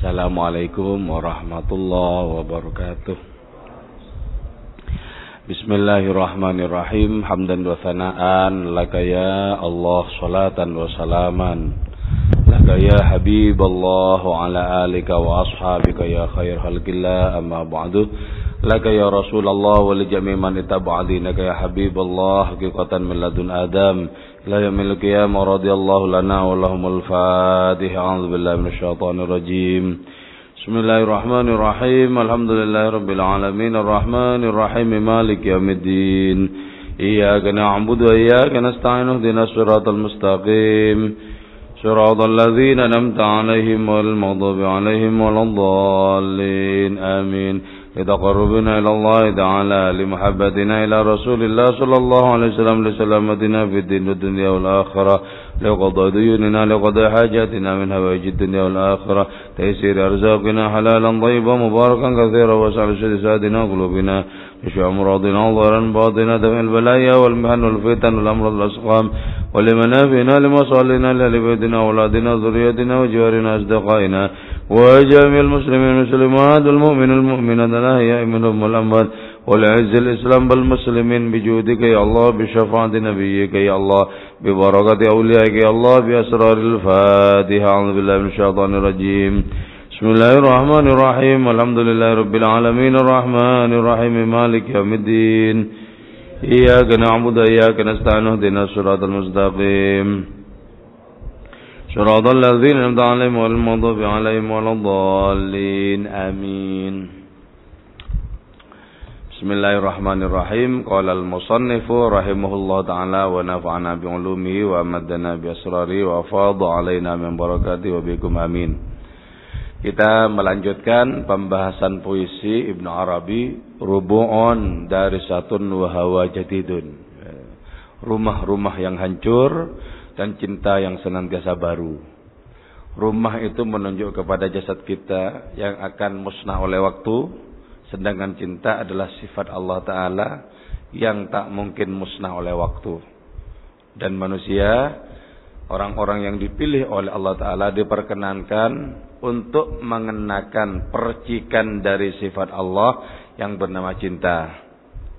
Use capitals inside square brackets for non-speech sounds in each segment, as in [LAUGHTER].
Assalamualaikum warahmatullahi wabarakatuh. Bismillahirrahmanirrahim. Hamdan wa sana'an laka ya Allah salatan wa salaman. Laka ya habib Allah wa ala alika wa ashabika ya khair halqillah amma ba'du. Laka ya Rasulullah wa li jami' man ittaba'a ya habib Allah min ladun Adam. Ila yaumil qiyamah radhiyallahu lana wa lahumul Fatihah. A'udzu billahi minasyaitonir rajim. بسم الله الرحمن الرحيم. الحمد لله رب العالمين. الرحمن الرحيم. مالك يوم الدين. إياك نعبد وإياك نستعين. اهدنا الصراط المستقيم. صراط الذين نمت عليهم والمغضوب عليهم ولا الضالين. آمين. لتقربنا إلى الله تعالى لمحبتنا إلى رسول الله صلى الله عليه وسلم لسلامتنا في الدين والدنيا والآخرة لقضاء ديوننا لقضاء حاجاتنا من هوائج الدنيا والآخرة تيسير أرزاقنا حلالا طيبا مباركا كثيرا واسع سادنا قلوبنا اشفع مرضنا ظهرا باطنا دفع البلايا والمحن والفتن والأمراض والأسقام ولمنافعنا لمصالحنا لأهل بيتنا وأولادنا ذريتنا وجوارنا أصدقائنا وجميع المسلمين المسلمات والمؤمن المؤمنات الأحياء منهم والأموات والعز الإسلام بالمسلمين بجودك يا الله بشفاعة نبيك يا الله ببركة أوليائك يا الله بأسرار الفاتحة. أعوذ بالله من الشيطان الرجيم. بسم الله الرحمن الرحيم. الحمد لله رب العالمين. الرحمن الرحيم. مالك يوم الدين. إياك نعبد وإياك نستعين اهدنا الصراط المستقيم. صراط الذين أنعمت عليهم غير المغضوب عليهم ولا الضالين آمين Bismillahirrahmanirrahim. Qala al-musannifu rahimahullah taala wa nafa'ana bi ulumihi wa maddana bi asrari wa fadha alaina min barakati wa bikum amin. Kita melanjutkan pembahasan puisi Ibnu Arabi Rubu'un dari satun wa hawa jadidun. Rumah-rumah yang hancur dan cinta yang senantiasa baru. Rumah itu menunjuk kepada jasad kita yang akan musnah oleh waktu Sedangkan cinta adalah sifat Allah Ta'ala yang tak mungkin musnah oleh waktu. Dan manusia, orang-orang yang dipilih oleh Allah Ta'ala diperkenankan untuk mengenakan percikan dari sifat Allah yang bernama cinta.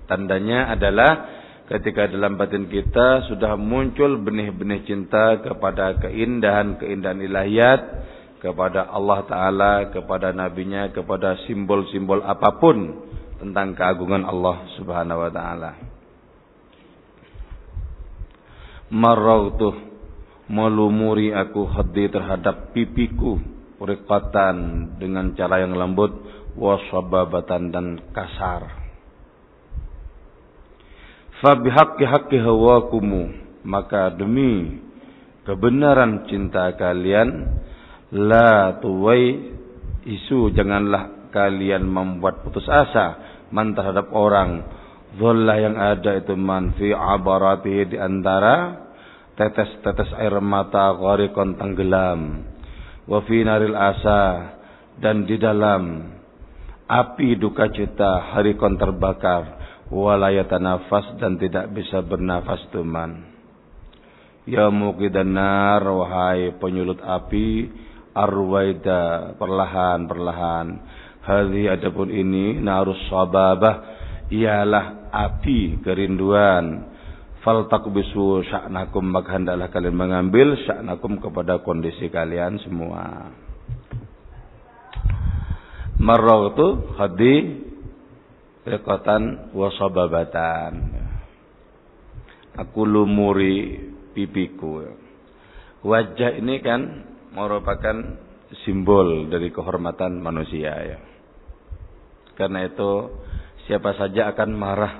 Tandanya adalah ketika dalam batin kita sudah muncul benih-benih cinta kepada keindahan-keindahan ilahiyat, kepada Allah Ta'ala, kepada Nabi-Nya, kepada simbol-simbol apa pun tentang keagungan Allah Subhanahu Wa Ta'ala. Marrautuh melumuri aku hati terhadap pipiku rikatan dengan cara yang lembut wasababatan dan kasar. Fabihaqqi haqqi hawakumu. Maka demi kebenaran cinta kalian La tuwai isu janganlah kalian membuat putus asa man terhadap orang. Zullah yang ada itu man fi abaratihi di antara tetes-tetes air mata gharikon tenggelam. Wa fi naril asa dan di dalam api duka cita harikon terbakar walayata nafas dan tidak bisa bernafas tuman ya muqidan nar wahai penyulut api arwaida perlahan-perlahan. Hadhi adapun ini narus sababah ialah api kerinduan. Fal takbisu sya'nakum maka hendaklah kalian mengambil sya'nakum kepada kondisi kalian semua. itu hadi rekatan wasababatan. Aku lumuri pipiku. Wajah ini kan merupakan simbol dari kehormatan manusia ya. Karena itu siapa saja akan marah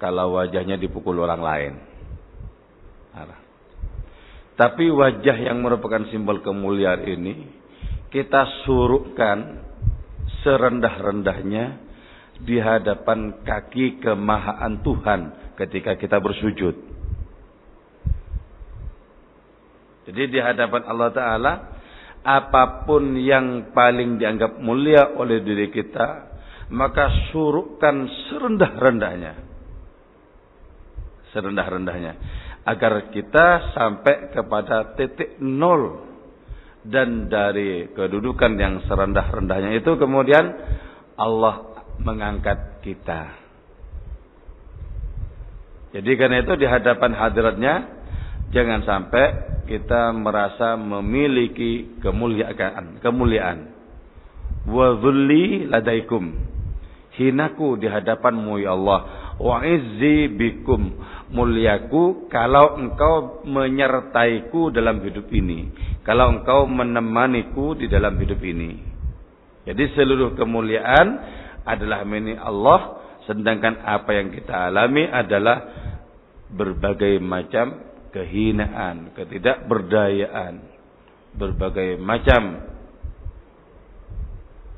kalau wajahnya dipukul orang lain. Marah. Tapi wajah yang merupakan simbol kemuliaan ini kita suruhkan serendah-rendahnya di hadapan kaki kemahaan Tuhan ketika kita bersujud. Jadi di hadapan Allah Ta'ala, apa pun yang paling dianggap mulia oleh diri kita, maka suruhkan serendah-rendahnya. Serendah-rendahnya. Agar kita sampai kepada titik nol. dan dari kedudukan yang serendah-rendahnya itu kemudian Allah mengangkat kita. Jadi karena itu di hadapan hadiratnya jangan sampai kita merasa memiliki kemuliaan, kemuliaan. Wa dhulli ladaikum. Hinaku di hadapanmu ya Allah. Wa izzi bikum. Muliaku kalau engkau menyertaiku dalam hidup ini. Kalau engkau menemaniku di dalam hidup ini. Jadi seluruh kemuliaan adalah milik Allah. Sedangkan apa yang kita alami adalah berbagai macam kehinaan, ketidakberdayaan, berbagai macam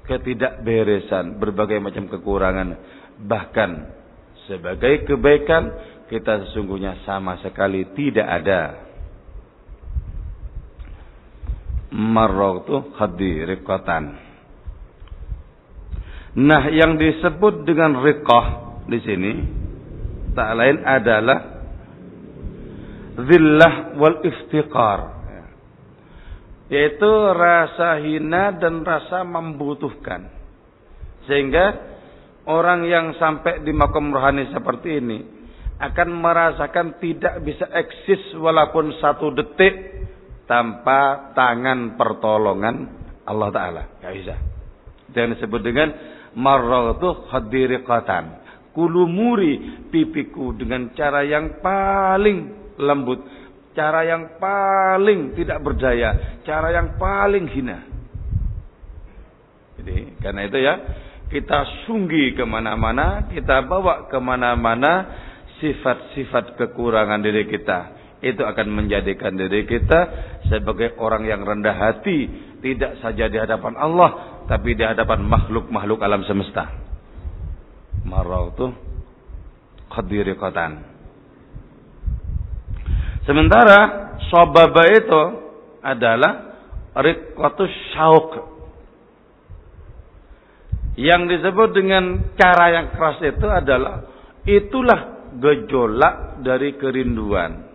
ketidakberesan, berbagai macam kekurangan, bahkan sebagai kebaikan kita sesungguhnya sama sekali tidak ada. Marratu khadi. Nah, yang disebut dengan riqah di sini tak lain adalah zillah wal iftiqar. Yaitu rasa hina dan rasa membutuhkan. Sehingga orang yang sampai di makom rohani seperti ini akan merasakan tidak bisa eksis walaupun satu detik tanpa tangan pertolongan Allah Ta'ala. Gak bisa. Dan disebut dengan marratu khadiriqatan. Kulumuri pipiku dengan cara yang paling lembut. Cara yang paling tidak berdaya. Cara yang paling hina. Jadi karena itu ya. Kita sunggi ke mana-mana. Kita bawa ke mana-mana sifat-sifat kekurangan diri kita. Itu akan menjadikan diri kita sebagai orang yang rendah hati. Tidak saja di hadapan Allah. Tapi di hadapan makhluk-makhluk alam semesta. Marautu qadiriqatan. Sementara sobaba itu adalah riqatus syauk. Yang disebut dengan cara yang keras itu adalah itulah gejolak dari kerinduan.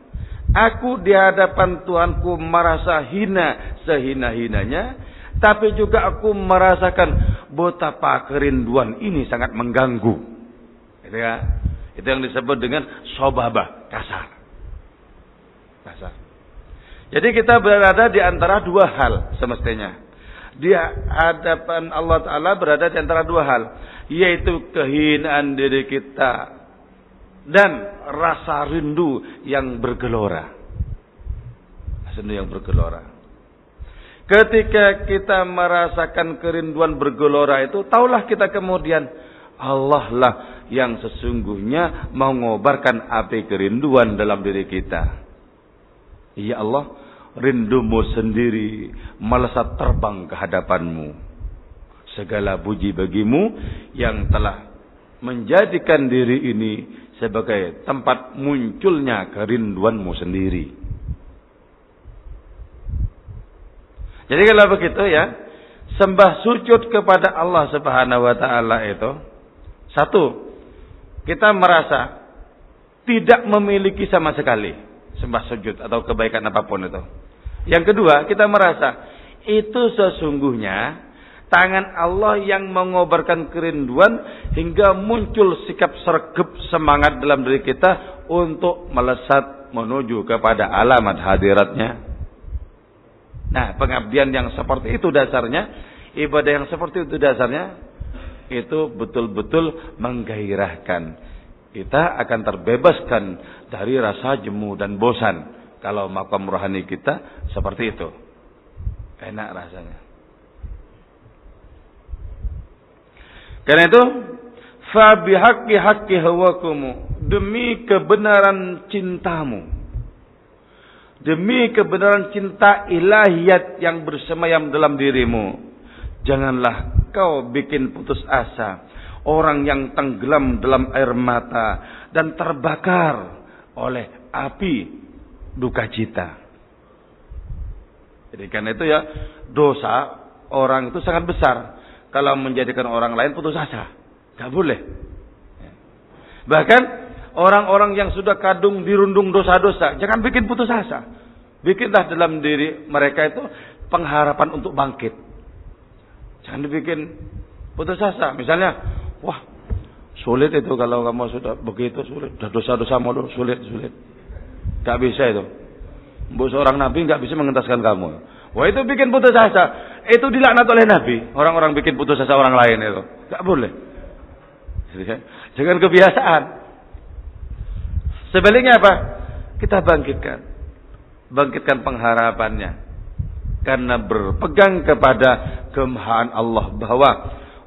Aku di hadapan Tuhanku merasa hina sehina-hinanya, tapi juga aku merasakan betapa kerinduan ini sangat mengganggu. Itu ya. Itu yang disebut dengan sobaba, kasar. Kasar. Jadi kita berada di antara dua hal semestinya. Di hadapan Allah Ta'ala berada di antara dua hal. Yaitu kehinaan diri kita dan rasa rindu yang bergelora. Rindu yang bergelora. Ketika kita merasakan kerinduan bergelora itu, taulah kita kemudian Allah lah yang sesungguhnya mengobarkan api kerinduan dalam diri kita. Ya Allah, rindumu sendiri melesat terbang ke hadapanmu. Segala puji bagimu yang telah menjadikan diri ini sebagai tempat munculnya kerinduanmu sendiri. Jadi kalau begitu ya, sembah sujud kepada Allah Subhanahu wa taala itu satu, kita merasa tidak memiliki sama sekali sembah sujud atau kebaikan apa pun itu. Yang kedua, kita merasa itu sesungguhnya Tangan Allah yang mengobarkan kerinduan hingga muncul sikap sergap semangat dalam diri kita untuk melesat menuju kepada alamat hadiratnya. Nah, pengabdian yang seperti itu dasarnya, ibadah yang seperti itu dasarnya, itu betul-betul menggairahkan. Kita akan terbebaskan dari rasa jemu dan bosan. Kalau makam rohani kita seperti itu. Enak rasanya. Karena itu fa bihaqqi haqqi hawakum demi kebenaran cintamu demi kebenaran cinta ilahiyat yang bersemayam dalam dirimu janganlah kau bikin putus asa orang yang tenggelam dalam air mata dan terbakar oleh api duka cita jadi karena itu ya dosa orang itu sangat besar kalau menjadikan orang lain putus asa. Gak boleh. Bahkan orang-orang yang sudah kadung dirundung dosa-dosa, jangan bikin putus asa. Bikinlah dalam diri mereka itu pengharapan untuk bangkit. Jangan dibikin putus asa. Misalnya, wah sulit itu kalau kamu sudah begitu sulit. Sudah dosa-dosa mulu sulit sulit. Gak bisa itu. Bu seorang nabi nggak bisa mengentaskan kamu. Wah itu bikin putus asa. Itu dilaknat oleh nabi. Orang-orang bikin putus asa orang lain itu. Gak boleh. Jangan kebiasaan. Sebaliknya apa? Kita bangkitkan. Bangkitkan pengharapannya karena berpegang kepada kemahaan Allah bahwa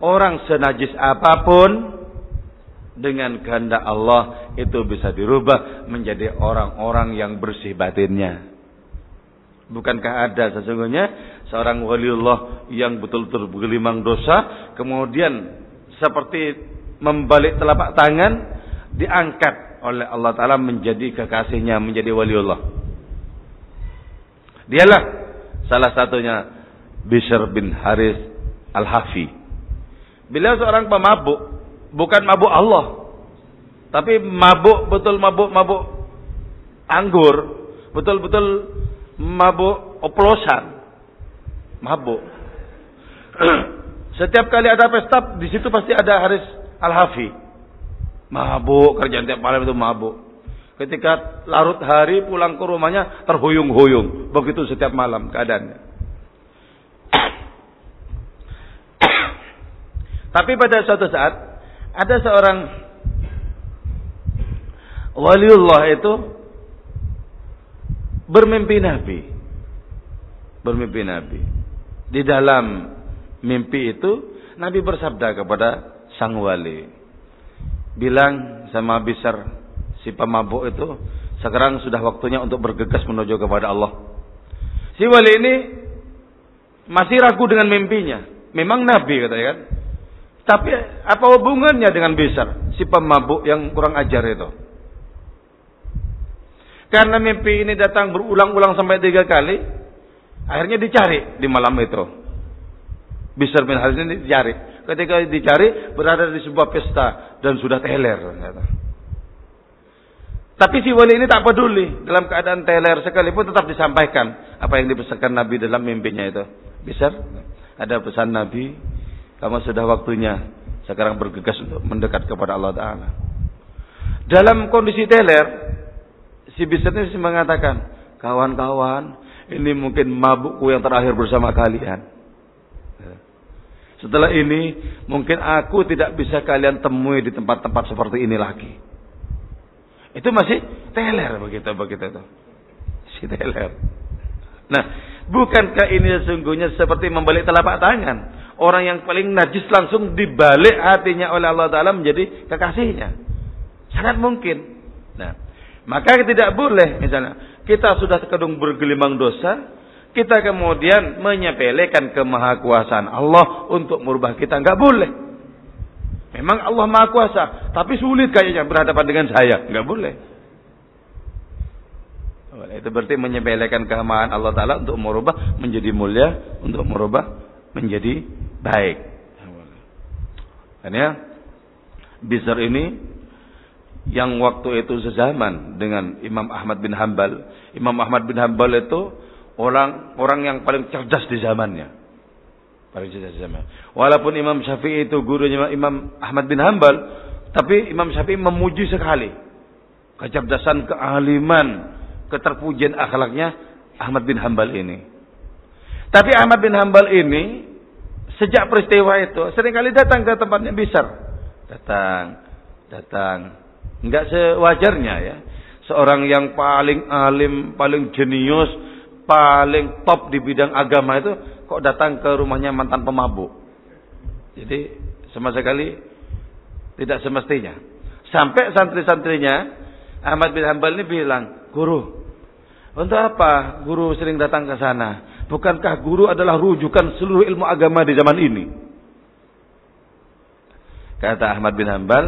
orang senajis apa pun dengan kehendak Allah itu bisa dirubah menjadi orang-orang yang bersih batinnya. Bukankah ada sesungguhnya seorang waliullah yang betul-betul bergelimang dosa kemudian seperti membalik telapak tangan diangkat oleh Allah taala menjadi kekasihnya menjadi waliullah. Dialah Salah satunya Bishr bin Haris Al-Hafi. Beliau seorang pemabuk, bukan mabuk Allah. Tapi mabuk betul mabuk-mabuk anggur, betul-betul mabuk oplosan. Mabuk. [CLEARS THROAT] Setiap kali ada pesta, di situ pasti ada Haris Al-Hafi. Mabuk, kerjaan tiap malam itu mabuk. Ketika larut hari pulang ke rumahnya terhuyung-huyung. Begitu setiap malam keadaannya. [COUGHS] Tapi pada suatu saat ada seorang waliullah itu bermimpi Nabi. Bermimpi Nabi. Di dalam mimpi itu Nabi bersabda kepada sang wali. Bilang sama Bisar si pemabuk itu sekarang sudah waktunya untuk bergegas menuju kepada Allah. Si wali ini masih ragu dengan mimpinya. Memang nabi katanya kan. Tapi apa hubungannya dengan besar si pemabuk yang kurang ajar itu? Karena mimpi ini datang berulang-ulang sampai tiga kali, akhirnya dicari di malam itu. Bisar bin Haris ini dicari. Ketika dicari berada di sebuah pesta dan sudah teler. Tapi si wali ini tak peduli. Dalam keadaan teler sekalipun tetap disampaikan. Apa yang dipesankan Nabi dalam mimpinya itu. Bisa? Ada pesan Nabi. Kamu sudah waktunya. Sekarang bergegas untuk mendekat kepada Allah Ta'ala. Dalam kondisi teler. Si Bisar ini mengatakan. Kawan-kawan. Ini mungkin mabukku yang terakhir bersama kalian. Setelah ini. Mungkin aku tidak bisa kalian temui di tempat-tempat seperti ini lagi. Itu masih teler begitu begitu itu. Si teler. Nah, bukankah ini sesungguhnya seperti membalik telapak tangan? Orang yang paling najis langsung dibalik hatinya oleh Allah Taala menjadi kekasihnya. Sangat mungkin. Nah, maka tidak boleh misalnya kita sudah terkadung bergelimang dosa, kita kemudian menyepelekan kemahakuasaan Allah untuk merubah kita nggak boleh. Memang Allah Maha Kuasa, tapi sulit kayaknya berhadapan dengan saya. Enggak boleh. Itu berarti menyepelekan kehamahan Allah Ta'ala untuk merubah menjadi mulia, untuk merubah menjadi baik. Dan ya, ini yang waktu itu sezaman dengan Imam Ahmad bin Hambal. Imam Ahmad bin Hambal itu orang orang yang paling cerdas di zamannya. Para zaman. Walaupun Imam Syafi'i itu gurunya Imam Ahmad bin Hambal, tapi Imam Syafi'i memuji sekali kecerdasan, kealiman, keterpujian akhlaknya Ahmad bin Hambal ini. Tapi Ahmad bin Hambal ini sejak peristiwa itu sering kali datang ke tempatnya Bisar. Datang, datang. Enggak sewajarnya ya. Seorang yang paling alim, paling jenius, paling top di bidang agama itu kok datang ke rumahnya mantan pemabuk. Jadi sama sekali tidak semestinya. Sampai santri-santrinya Ahmad bin Hanbal ini bilang, "Guru, untuk apa guru sering datang ke sana? Bukankah guru adalah rujukan seluruh ilmu agama di zaman ini?" Kata Ahmad bin Hanbal,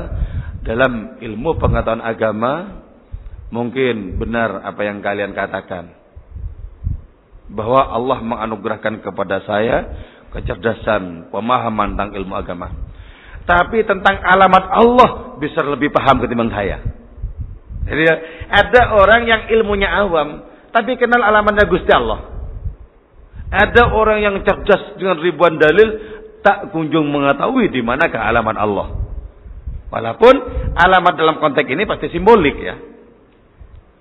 dalam ilmu pengetahuan agama mungkin benar apa yang kalian katakan bahwa Allah menganugerahkan kepada saya kecerdasan, pemahaman tentang ilmu agama. Tapi tentang alamat Allah bisa lebih paham ketimbang saya. Jadi ada orang yang ilmunya awam, tapi kenal alamatnya Gusti Allah. Ada orang yang cerdas dengan ribuan dalil tak kunjung mengetahui di mana alamat Allah. Walaupun alamat dalam konteks ini pasti simbolik ya.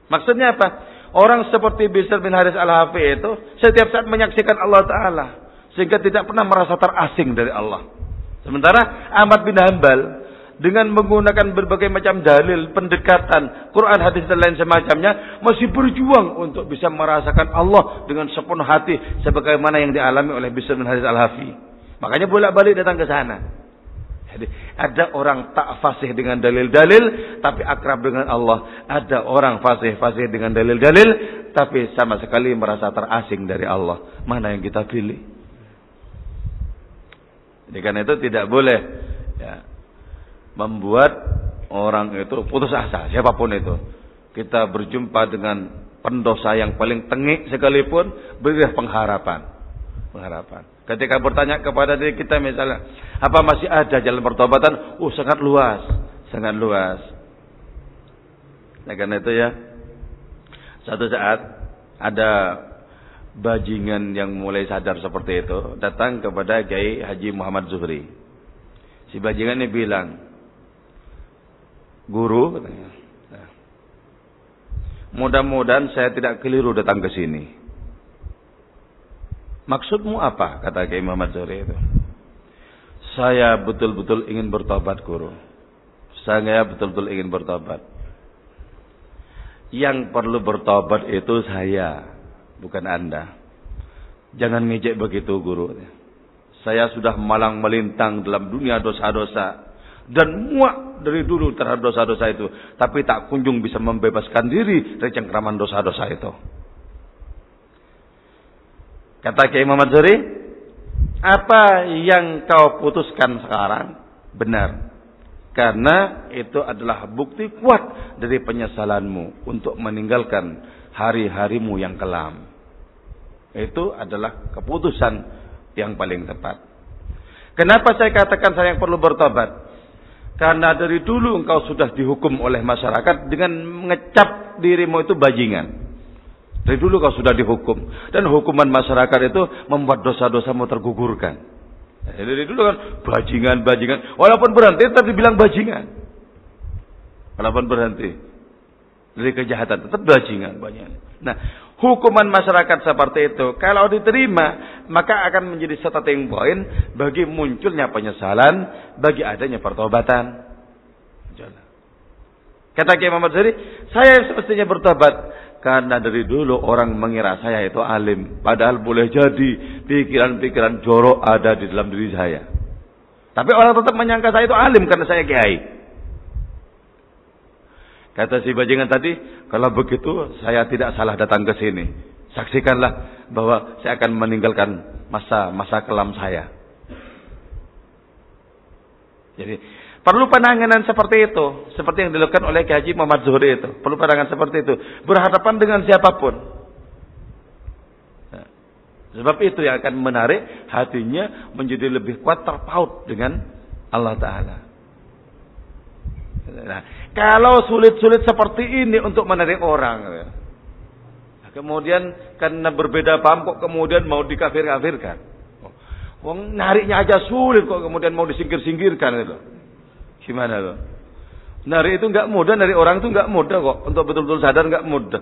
Maksudnya apa? Orang seperti Bisr bin Haris al-Hafi itu setiap saat menyaksikan Allah Ta'ala. Sehingga tidak pernah merasa terasing dari Allah. Sementara Ahmad bin Hambal dengan menggunakan berbagai macam dalil, pendekatan, Quran, hadis dan lain semacamnya masih berjuang untuk bisa merasakan Allah dengan sepenuh hati sebagaimana yang dialami oleh Bisr bin Haris al-Hafi. Makanya bolak-balik datang ke sana. Jadi ada orang tak fasih dengan dalil-dalil tapi akrab dengan Allah. Ada orang fasih-fasih dengan dalil-dalil tapi sama sekali merasa terasing dari Allah. Mana yang kita pilih? Jadi karena itu tidak boleh ya, membuat orang itu putus asa siapa pun itu. Kita berjumpa dengan pendosa yang paling tengik sekalipun berilah pengharapan. Pengharapan. Ketika bertanya kepada diri kita misalnya, apa masih ada jalan pertobatan? Oh, sangat luas, sangat luas. Nah, karena itu ya, satu saat ada bajingan yang mulai sadar seperti itu datang kepada Kiai Haji Muhammad Zuhri. Si bajingan ini bilang, guru, katanya, nah, mudah-mudahan saya tidak keliru datang ke sini. Maksudmu apa? Kata Kiai Muhammad Zuhri itu. Saya betul-betul ingin bertobat guru. Saya betul-betul ingin bertobat. Yang perlu bertobat itu saya, bukan Anda. Jangan ngejek begitu guru. Saya sudah malang melintang dalam dunia dosa-dosa dan muak dari dulu terhadap dosa-dosa itu, tapi tak kunjung bisa membebaskan diri dari cengkraman dosa-dosa itu. Kata Kiai Muhammad Zuri, apa yang kau putuskan sekarang benar. Karena itu adalah bukti kuat dari penyesalanmu untuk meninggalkan hari-harimu yang kelam. Itu adalah keputusan yang paling tepat. Kenapa saya katakan saya yang perlu bertobat? Karena dari dulu engkau sudah dihukum oleh masyarakat dengan mengecap dirimu itu bajingan. Dari dulu kau sudah dihukum. Dan hukuman masyarakat itu membuat dosa-dosamu tergugurkan. Jadi dari dulu kan bajingan-bajingan. Walaupun berhenti tetap dibilang bajingan. Walaupun berhenti. Dari kejahatan tetap bajingan. bajingan. Nah hukuman masyarakat seperti itu. Kalau diterima maka akan menjadi starting point bagi munculnya penyesalan. Bagi adanya pertobatan. Kata Kiai Muhammad Zari, saya semestinya bertobat karena dari dulu orang mengira saya itu alim. Padahal boleh jadi pikiran-pikiran jorok ada di dalam diri saya. Tapi orang tetap menyangka saya itu alim karena saya kiai. Kata si bajingan tadi, kalau begitu saya tidak salah datang ke sini. Saksikanlah bahwa saya akan meninggalkan masa-masa kelam saya. Jadi Perlu penanganan seperti itu. Seperti yang dilakukan oleh Haji Muhammad Zuhri itu. Perlu penanganan seperti itu. Berhadapan dengan siapa pun. Nah, sebab itu yang akan menarik hatinya menjadi lebih kuat terpaut dengan Allah Ta'ala. Nah, kalau sulit-sulit seperti ini untuk menarik orang. Ya. Kemudian karena berbeda paham kok kemudian mau dikafir-kafirkan. Wong nariknya aja sulit kok kemudian mau disingkir-singkirkan itu. Gimana tuh? Nari itu nggak mudah, dari orang itu nggak mudah kok. Untuk betul-betul sadar nggak mudah.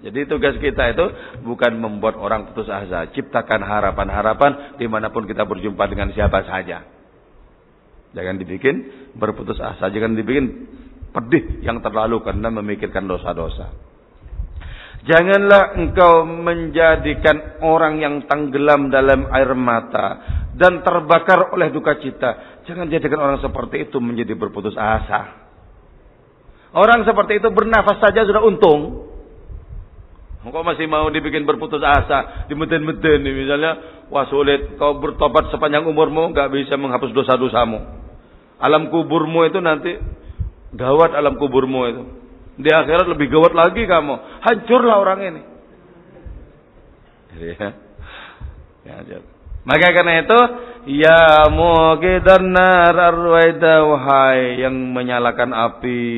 Jadi tugas kita itu bukan membuat orang putus asa, ciptakan harapan-harapan di mana pun kita berjumpa dengan siapa saja. Jangan dibikin berputus asa, jangan dibikin pedih yang terlalu karena memikirkan dosa-dosa. Janganlah engkau menjadikan orang yang tenggelam dalam air mata dan terbakar oleh duka cita. Jangan jadikan orang seperti itu menjadi berputus asa. Orang seperti itu bernafas saja sudah untung. Kok masih mau dibikin berputus asa, dimeden-meden misalnya, wah sulit, kau bertobat sepanjang umurmu nggak bisa menghapus dosa-dosamu. Alam kuburmu itu nanti gawat alam kuburmu itu. Di akhirat lebih gawat lagi kamu. Hancurlah orang ini. Ya. Ya, ya. Maka karena itu, ya muqidan nar arwaida wahai yang menyalakan api.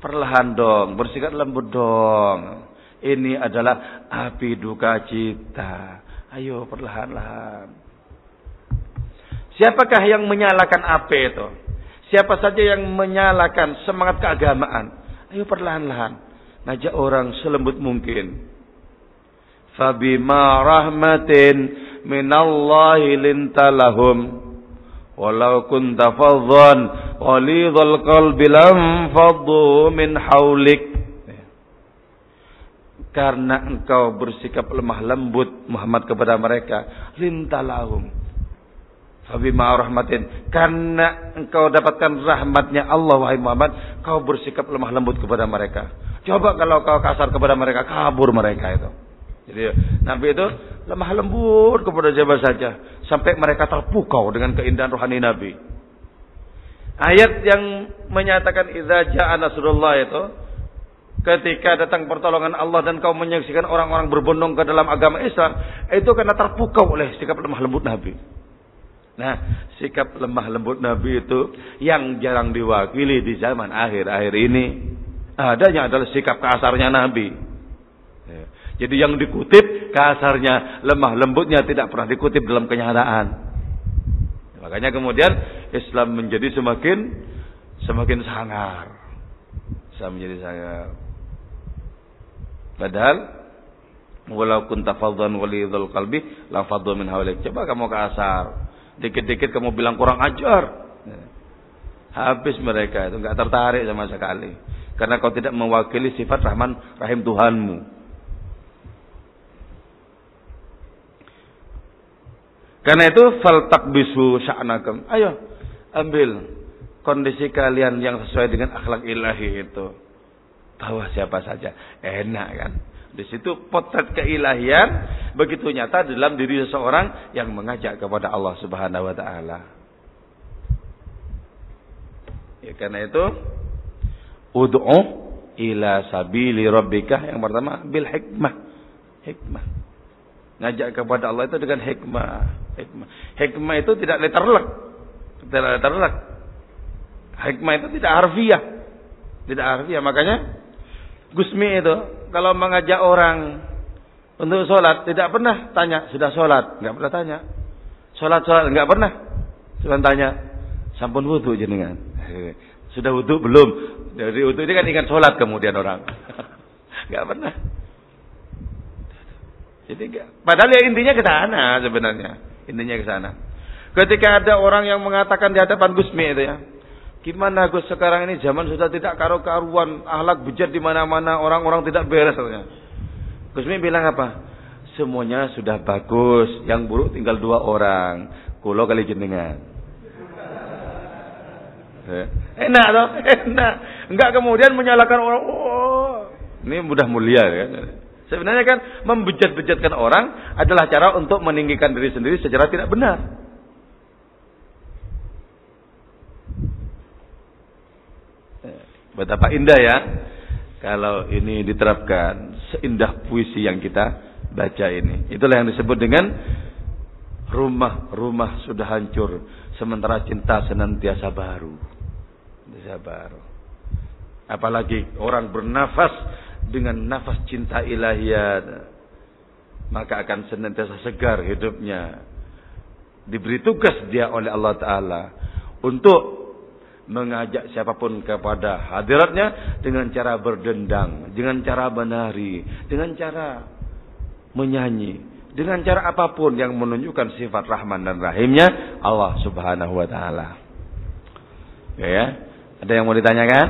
Perlahan dong, bersikap lembut dong. Ini adalah api duka cita. Ayo perlahan-lahan. Siapakah yang menyalakan api itu? Siapa saja yang menyalakan semangat keagamaan? Ayo perlahan-lahan. Ngajak orang selembut mungkin. Fabima rahmatin minallahi lintalahum. Walau kunta fadhan ghalidhal qalbi lam faddu min haulik. Karena engkau bersikap lemah lembut Muhammad kepada mereka, lintalahum. Fabima rahmatin. Karena engkau dapatkan rahmatnya Allah wahai Muhammad, kau bersikap lemah lembut kepada mereka. Coba kalau kau kasar kepada mereka, kabur mereka itu. Jadi Nabi itu lemah lembut kepada siapa saja sampai mereka terpukau dengan keindahan rohani Nabi. Ayat yang menyatakan idza jaa nasrullah itu ketika datang pertolongan Allah dan kau menyaksikan orang-orang berbondong ke dalam agama Islam itu karena terpukau oleh sikap lemah lembut Nabi. Nah, sikap lemah lembut Nabi itu yang jarang diwakili di zaman akhir-akhir ini. Adanya adalah sikap kasarnya Nabi. Jadi yang dikutip kasarnya, lemah lembutnya tidak pernah dikutip dalam kenyataan. Makanya kemudian Islam menjadi semakin semakin sangar. Islam menjadi sangar. Padahal walau kunta fadhan walidul qalbi la fadhu min hawlik. Coba kamu kasar. Dikit-dikit kamu bilang kurang ajar. Habis mereka itu enggak tertarik sama sekali. Karena kau tidak mewakili sifat Rahman Rahim Tuhanmu. Karena itu fal takbisu sya'nakum. Ayo ambil kondisi kalian yang sesuai dengan akhlak ilahi itu. Bawa siapa saja. Enak kan? Di situ potret keilahian begitu nyata dalam diri seseorang yang mengajak kepada Allah Subhanahu wa taala. Ya karena itu ud'u ila sabili rabbika yang pertama bil hikmah. Hikmah. Ngajak kepada Allah itu dengan hikmah. Hikmah. Hikmah itu tidak letterlek. Tidak letterlek. Hikmah itu tidak harfiah. Tidak harfiah. Makanya Gusmi itu kalau mengajak orang untuk sholat tidak pernah tanya sudah sholat? Nggak pernah tanya. Sholat sholat? Nggak pernah. Cuma tanya sampun wudhu jenengan? Sudah wudhu belum? Dari wudhu ini kan ingat sholat kemudian orang. [LAUGHS] Nggak pernah. Jadi padahal ya intinya ke sana sebenarnya. Intinya ke sana. Ketika ada orang yang mengatakan di hadapan Gusmi itu ya, gimana Gus sekarang ini zaman sudah tidak karu-karuan, ahlak bejat di mana-mana, orang-orang tidak beres katanya. Gusmi bilang apa? Semuanya sudah bagus, yang buruk tinggal dua orang. Kulo kali jenengan. Eh, enak toh, [LAUGHS] enak. Enggak kemudian menyalahkan orang. Oh, ini mudah mulia ya. Sebenarnya kan membejat-bejatkan orang adalah cara untuk meninggikan diri sendiri secara tidak benar. Betapa indah ya kalau ini diterapkan seindah puisi yang kita baca ini. Itulah yang disebut dengan rumah-rumah sudah hancur sementara cinta senantiasa baru. Senantiasa baru. Apalagi orang bernafas dengan nafas cinta ilahiyat maka akan senantiasa segar hidupnya diberi tugas dia oleh Allah taala untuk mengajak siapa pun kepada hadiratnya dengan cara berdendang, dengan cara menari, dengan cara menyanyi, dengan cara apa pun yang menunjukkan sifat Rahman dan Rahimnya Allah Subhanahu wa taala. Ya, ya. Ada yang mau ditanyakan?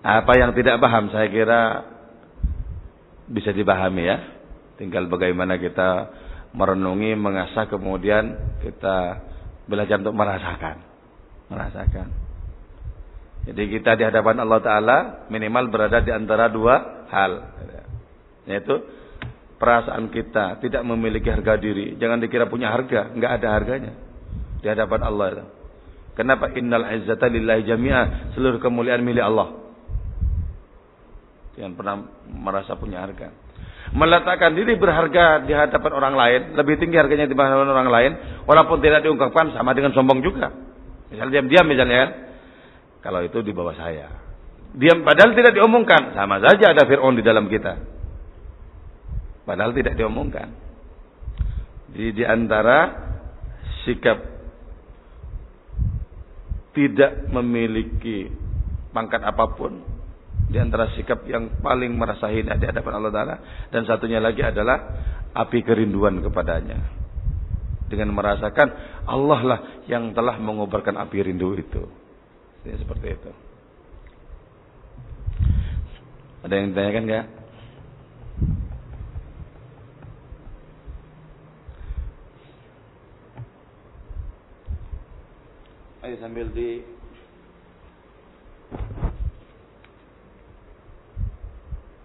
Apa yang tidak paham saya kira bisa dipahami ya. Tinggal bagaimana kita merenungi, mengasah kemudian kita belajar untuk merasakan. Merasakan. Jadi kita di hadapan Allah Ta'ala minimal berada di antara dua hal. Yaitu perasaan kita tidak memiliki harga diri. Jangan dikira punya harga. Enggak ada harganya. Di hadapan Allah. Kenapa? Innal izzata lillahi jami'ah. Seluruh kemuliaan milik Allah yang pernah merasa punya harga. Meletakkan diri berharga di hadapan orang lain, lebih tinggi harganya dibanding orang lain, walaupun tidak diungkapkan sama dengan sombong juga. Misalnya diam-diam misalnya kan. Kalau itu di bawah saya. Diam padahal tidak diomongkan. Sama saja ada Fir'aun di dalam kita. Padahal tidak diomongkan. Jadi di antara sikap tidak memiliki pangkat apa pun di antara sikap yang paling merasa hina di hadapan Allah Taala dan satunya lagi adalah api kerinduan kepadanya dengan merasakan Allah lah yang telah mengobarkan api rindu itu ya, seperti itu ada yang ditanyakan nggak? Ayo sambil di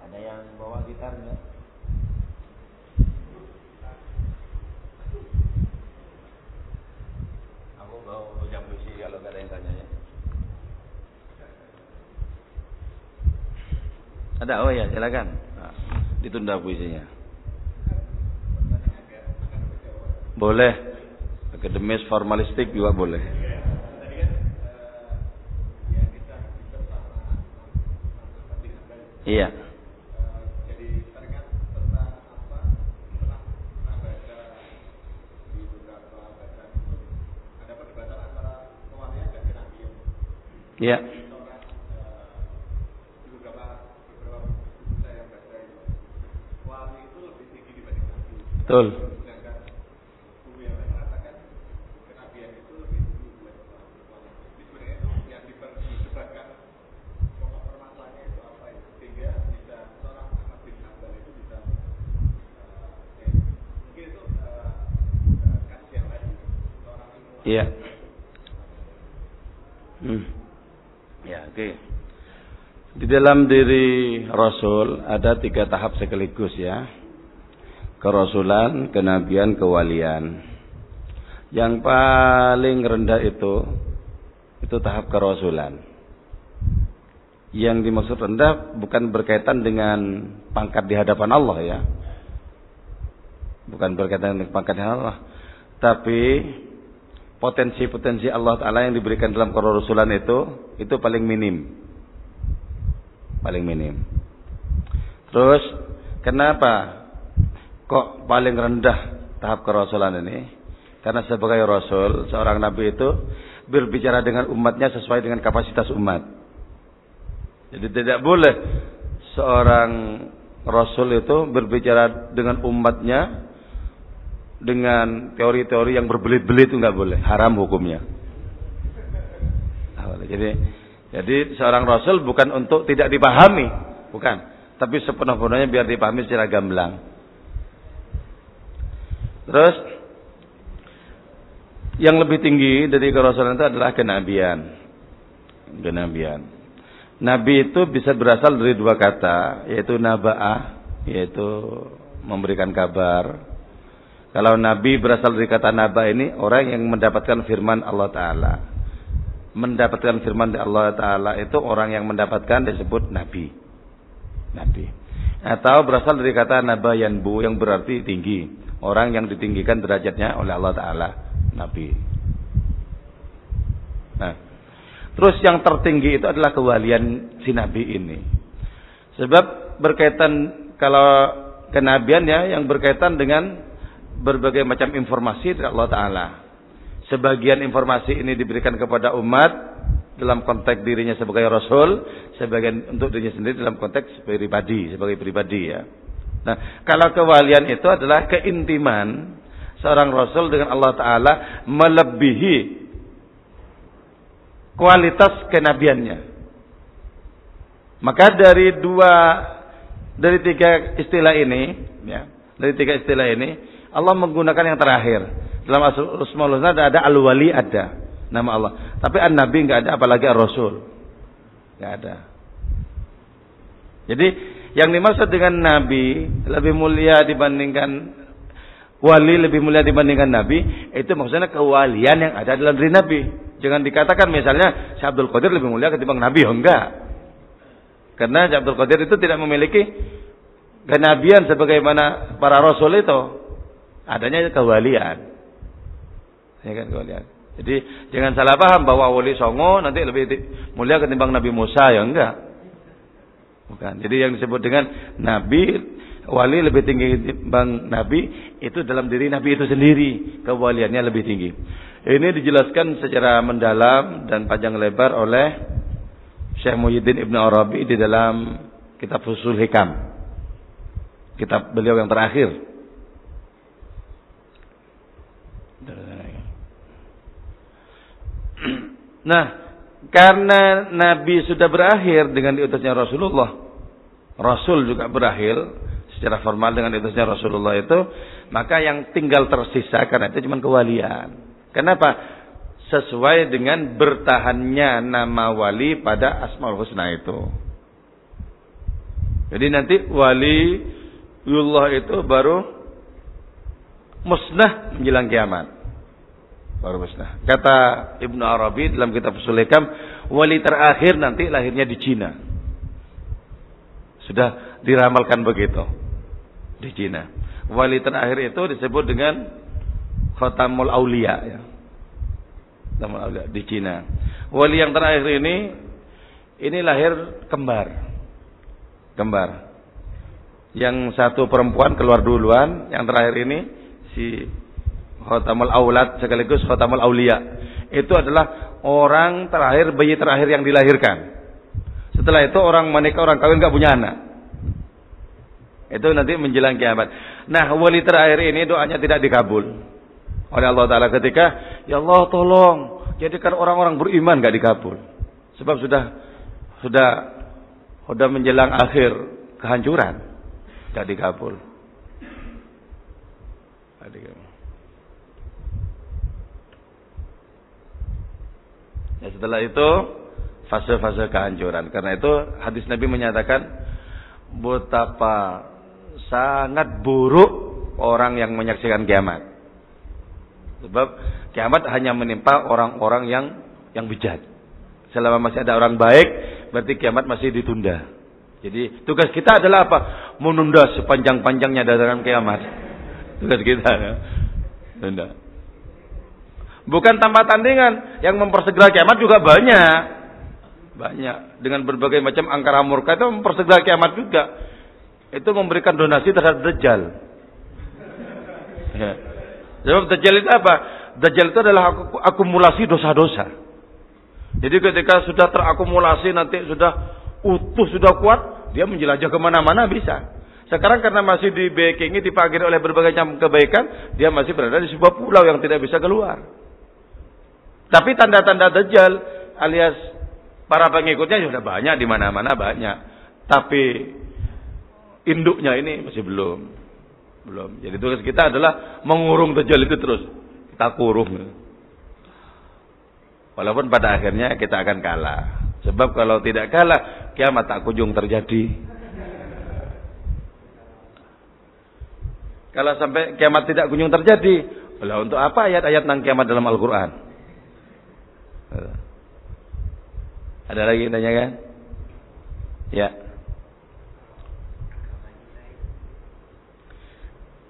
Ada yang bawa gitar nggak? Aku bawa jam besi kalau gak ada yang tanya ya. Ada? Oh ya, silakan. Nah, ditunda puisinya. Boleh. Akademis formalistik juga boleh. Iya. Iya. Betul. Iya. Hmm. Ya, oke. Okay. Di dalam diri Rasul ada tiga tahap sekaligus ya kerasulan, kenabian, kewalian. Yang paling rendah itu itu tahap kerasulan. Yang dimaksud rendah bukan berkaitan dengan pangkat di hadapan Allah ya. Bukan berkaitan dengan pangkat di hadapan Allah, tapi potensi-potensi Allah Taala yang diberikan dalam kerasulan itu itu paling minim. Paling minim. Terus kenapa kok paling rendah tahap kerasulan ini? Karena sebagai rasul, seorang nabi itu berbicara dengan umatnya sesuai dengan kapasitas umat. Jadi tidak boleh seorang rasul itu berbicara dengan umatnya dengan teori-teori yang berbelit-belit itu nggak boleh, haram hukumnya. Jadi jadi seorang rasul bukan untuk tidak dipahami, bukan, tapi sepenuh-penuhnya biar dipahami secara gamblang. Terus yang lebih tinggi dari kerasulan itu adalah kenabian. Kenabian. Nabi itu bisa berasal dari dua kata, yaitu naba'ah, yaitu memberikan kabar. Kalau nabi berasal dari kata naba ini orang yang mendapatkan firman Allah taala. Mendapatkan firman Allah taala itu orang yang mendapatkan disebut nabi. Nabi. Atau berasal dari kata nabayanbu yang berarti tinggi orang yang ditinggikan derajatnya oleh Allah Taala Nabi. Nah, terus yang tertinggi itu adalah kewalian si Nabi ini. Sebab berkaitan kalau kenabian ya yang berkaitan dengan berbagai macam informasi dari Allah Taala. Sebagian informasi ini diberikan kepada umat dalam konteks dirinya sebagai rasul, sebagian untuk dirinya sendiri dalam konteks pribadi, sebagai pribadi ya. Nah, kalau kewalian itu adalah keintiman seorang rasul dengan Allah taala melebihi kualitas kenabiannya. Maka dari dua dari tiga istilah ini, ya, dari tiga istilah ini, Allah menggunakan yang terakhir. Dalam Asmaul Husna ada, ada al-wali ada nama Allah. Tapi an-nabi enggak ada apalagi ar-rasul. Enggak ada. Jadi yang dimaksud dengan nabi lebih mulia dibandingkan wali lebih mulia dibandingkan nabi, itu maksudnya kewalian yang ada dalam diri nabi. Jangan dikatakan misalnya Syekh Abdul Qadir lebih mulia ketimbang nabi, oh enggak. Karena Syekh Abdul Qadir itu tidak memiliki kenabian sebagaimana para rasul itu. Adanya kewalian. Ya kan kewalian. Jadi jangan salah paham bahwa wali songo nanti lebih mulia ketimbang Nabi Musa ya enggak. Bukan. Jadi yang disebut dengan nabi wali lebih tinggi bang nabi itu dalam diri nabi itu sendiri kewaliannya lebih tinggi. Ini dijelaskan secara mendalam dan panjang lebar oleh Syekh Muhyiddin Ibn Arabi di dalam kitab Fusul Hikam. Kitab beliau yang terakhir. [CLEARS THROAT] Nah, karena Nabi sudah berakhir dengan diutusnya Rasulullah, Rasul juga berakhir secara formal dengan diutusnya Rasulullah itu, maka yang tinggal tersisa karena itu cuma kewalian. Kenapa? Sesuai dengan bertahannya nama wali pada Asmaul Husna itu. Jadi nanti wali Allah itu baru musnah menjelang kiamat baru musnah. Kata Ibnu Arabi dalam kitab Sulekam, wali terakhir nanti lahirnya di Cina. Sudah diramalkan begitu di Cina. Wali terakhir itu disebut dengan Khatamul Aulia ya. Khatamul Aulia di Cina. Wali yang terakhir ini ini lahir kembar. Kembar. Yang satu perempuan keluar duluan, yang terakhir ini si Khotamul Aulad sekaligus Khotamul Aulia. Itu adalah orang terakhir, bayi terakhir yang dilahirkan. Setelah itu orang menikah, orang kawin gak punya anak. Itu nanti menjelang kiamat. Nah, wali terakhir ini doanya tidak dikabul oleh Allah Taala ketika ya Allah tolong jadikan orang-orang beriman gak dikabul. Sebab sudah sudah sudah menjelang akhir kehancuran gak dikabul. Gak dikabul. Ya, setelah itu fase-fase kehancuran. Karena itu hadis Nabi menyatakan betapa sangat buruk orang yang menyaksikan kiamat. Sebab kiamat hanya menimpa orang-orang yang yang bijak. Selama masih ada orang baik, berarti kiamat masih ditunda. Jadi tugas kita adalah apa? Menunda sepanjang-panjangnya dalam kiamat. [LAUGHS] Tugas kita ya. Tunda. Bukan tanpa tandingan. Yang mempersegera kiamat juga banyak. Banyak. Dengan berbagai macam angkara murka itu mempersegera kiamat juga. Itu memberikan donasi terhadap Dajjal. Ya. Sebab Dajjal itu apa? Dajjal itu adalah akumulasi dosa-dosa. Jadi ketika sudah terakumulasi nanti sudah utuh, sudah kuat, dia menjelajah ke mana-mana bisa. Sekarang karena masih di backingi, dipagari oleh berbagai macam kebaikan, dia masih berada di sebuah pulau yang tidak bisa keluar. Tapi tanda-tanda Dajjal alias para pengikutnya sudah banyak di mana-mana banyak. Tapi induknya ini masih belum. Belum. Jadi tugas kita adalah mengurung Dajjal itu terus. Kita kurung. Walaupun pada akhirnya kita akan kalah. Sebab kalau tidak kalah, kiamat tak kunjung terjadi. Kalau sampai kiamat tidak kunjung terjadi, lah untuk apa ayat-ayat tentang kiamat dalam Al-Quran? Ada lagi yang tanyakan? Ya.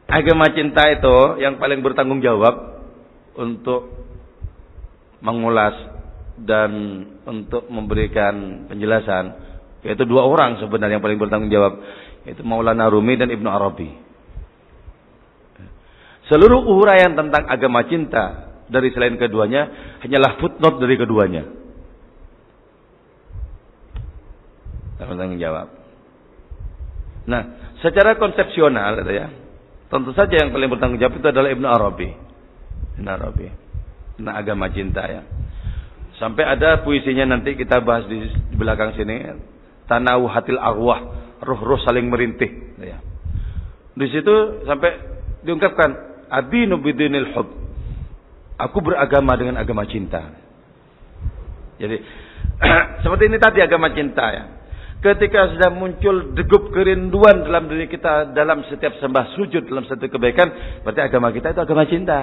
Agama cinta itu yang paling bertanggung jawab untuk mengulas dan untuk memberikan penjelasan yaitu dua orang sebenarnya yang paling bertanggung jawab yaitu Maulana Rumi dan Ibnu Arabi. Seluruh uraian tentang agama cinta dari selain keduanya hanyalah footnote dari keduanya. Tanggung jawab. Nah, secara konsepsional ya, tentu saja yang paling bertanggung jawab itu adalah Ibnu Arabi. Ibnu Arabi. Nah, agama cinta ya. Sampai ada puisinya nanti kita bahas di, belakang sini. Tanawu hatil arwah, roh-roh saling merintih. Ya. Di situ sampai diungkapkan adinu bidinil hub Aku beragama dengan agama cinta. Jadi [CLEARS THROAT] seperti ini tadi agama cinta ya. Ketika sudah muncul degup kerinduan dalam diri kita dalam setiap sembah sujud dalam satu kebaikan, berarti agama kita itu agama cinta.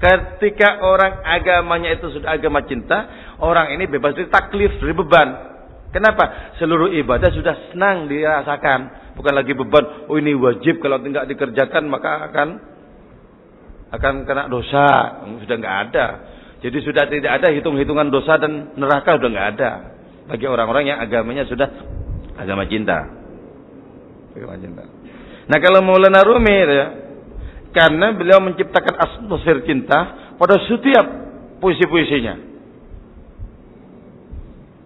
Ketika orang agamanya itu sudah agama cinta, orang ini bebas dari taklif, dari beban. Kenapa? Seluruh ibadah sudah senang dirasakan. Bukan lagi beban, oh ini wajib kalau tidak dikerjakan maka akan akan kena dosa. Sudah nggak ada. Jadi sudah tidak ada hitung-hitungan dosa dan neraka sudah nggak ada. bagi orang-orang yang agamanya sudah agama cinta. Agama cinta. Nah kalau Maulana Rumi ya, karena beliau menciptakan atmosfer cinta pada setiap puisi-puisinya.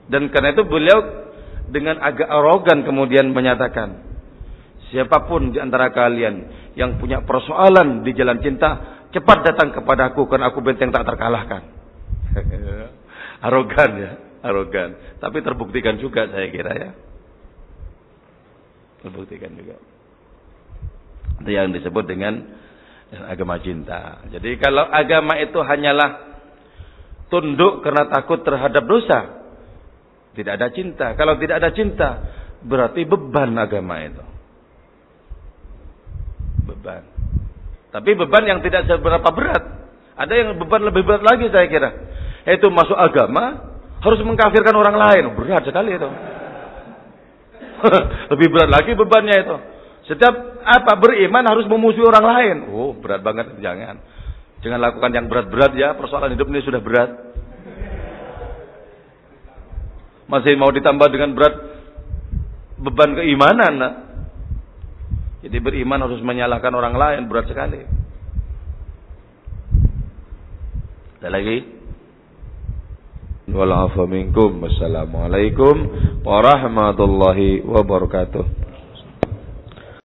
Dan karena itu beliau dengan agak arogan kemudian menyatakan, siapa pun di antara kalian yang punya persoalan di jalan cinta, cepat datang kepadaku karena aku benteng tak terkalahkan. [LAUGHS] arogan ya, arogan. Tapi terbuktikan juga saya kira ya. Terbuktikan juga. Itu yang disebut dengan agama cinta. Jadi kalau agama itu hanyalah tunduk karena takut terhadap dosa, tidak ada cinta. Kalau tidak ada cinta, berarti beban agama itu. Beban. Tapi beban yang tidak seberapa berat. Ada yang beban lebih berat lagi saya kira. Yaitu masuk agama, harus mengkafirkan orang lain. Berat sekali itu. [LAUGHS] lebih berat lagi bebannya itu. Setiap apa beriman harus memusuhi orang lain. Oh, berat banget. Jangan. Jangan lakukan yang berat-berat ya. Persoalan hidup ini sudah berat. Masih mau ditambah dengan berat beban keimanan. Nah. Jadi beriman harus menyalahkan orang lain berat sekali. Ada lagi? Walafu minkum. Wassalamualaikum warahmatullahi wabarakatuh.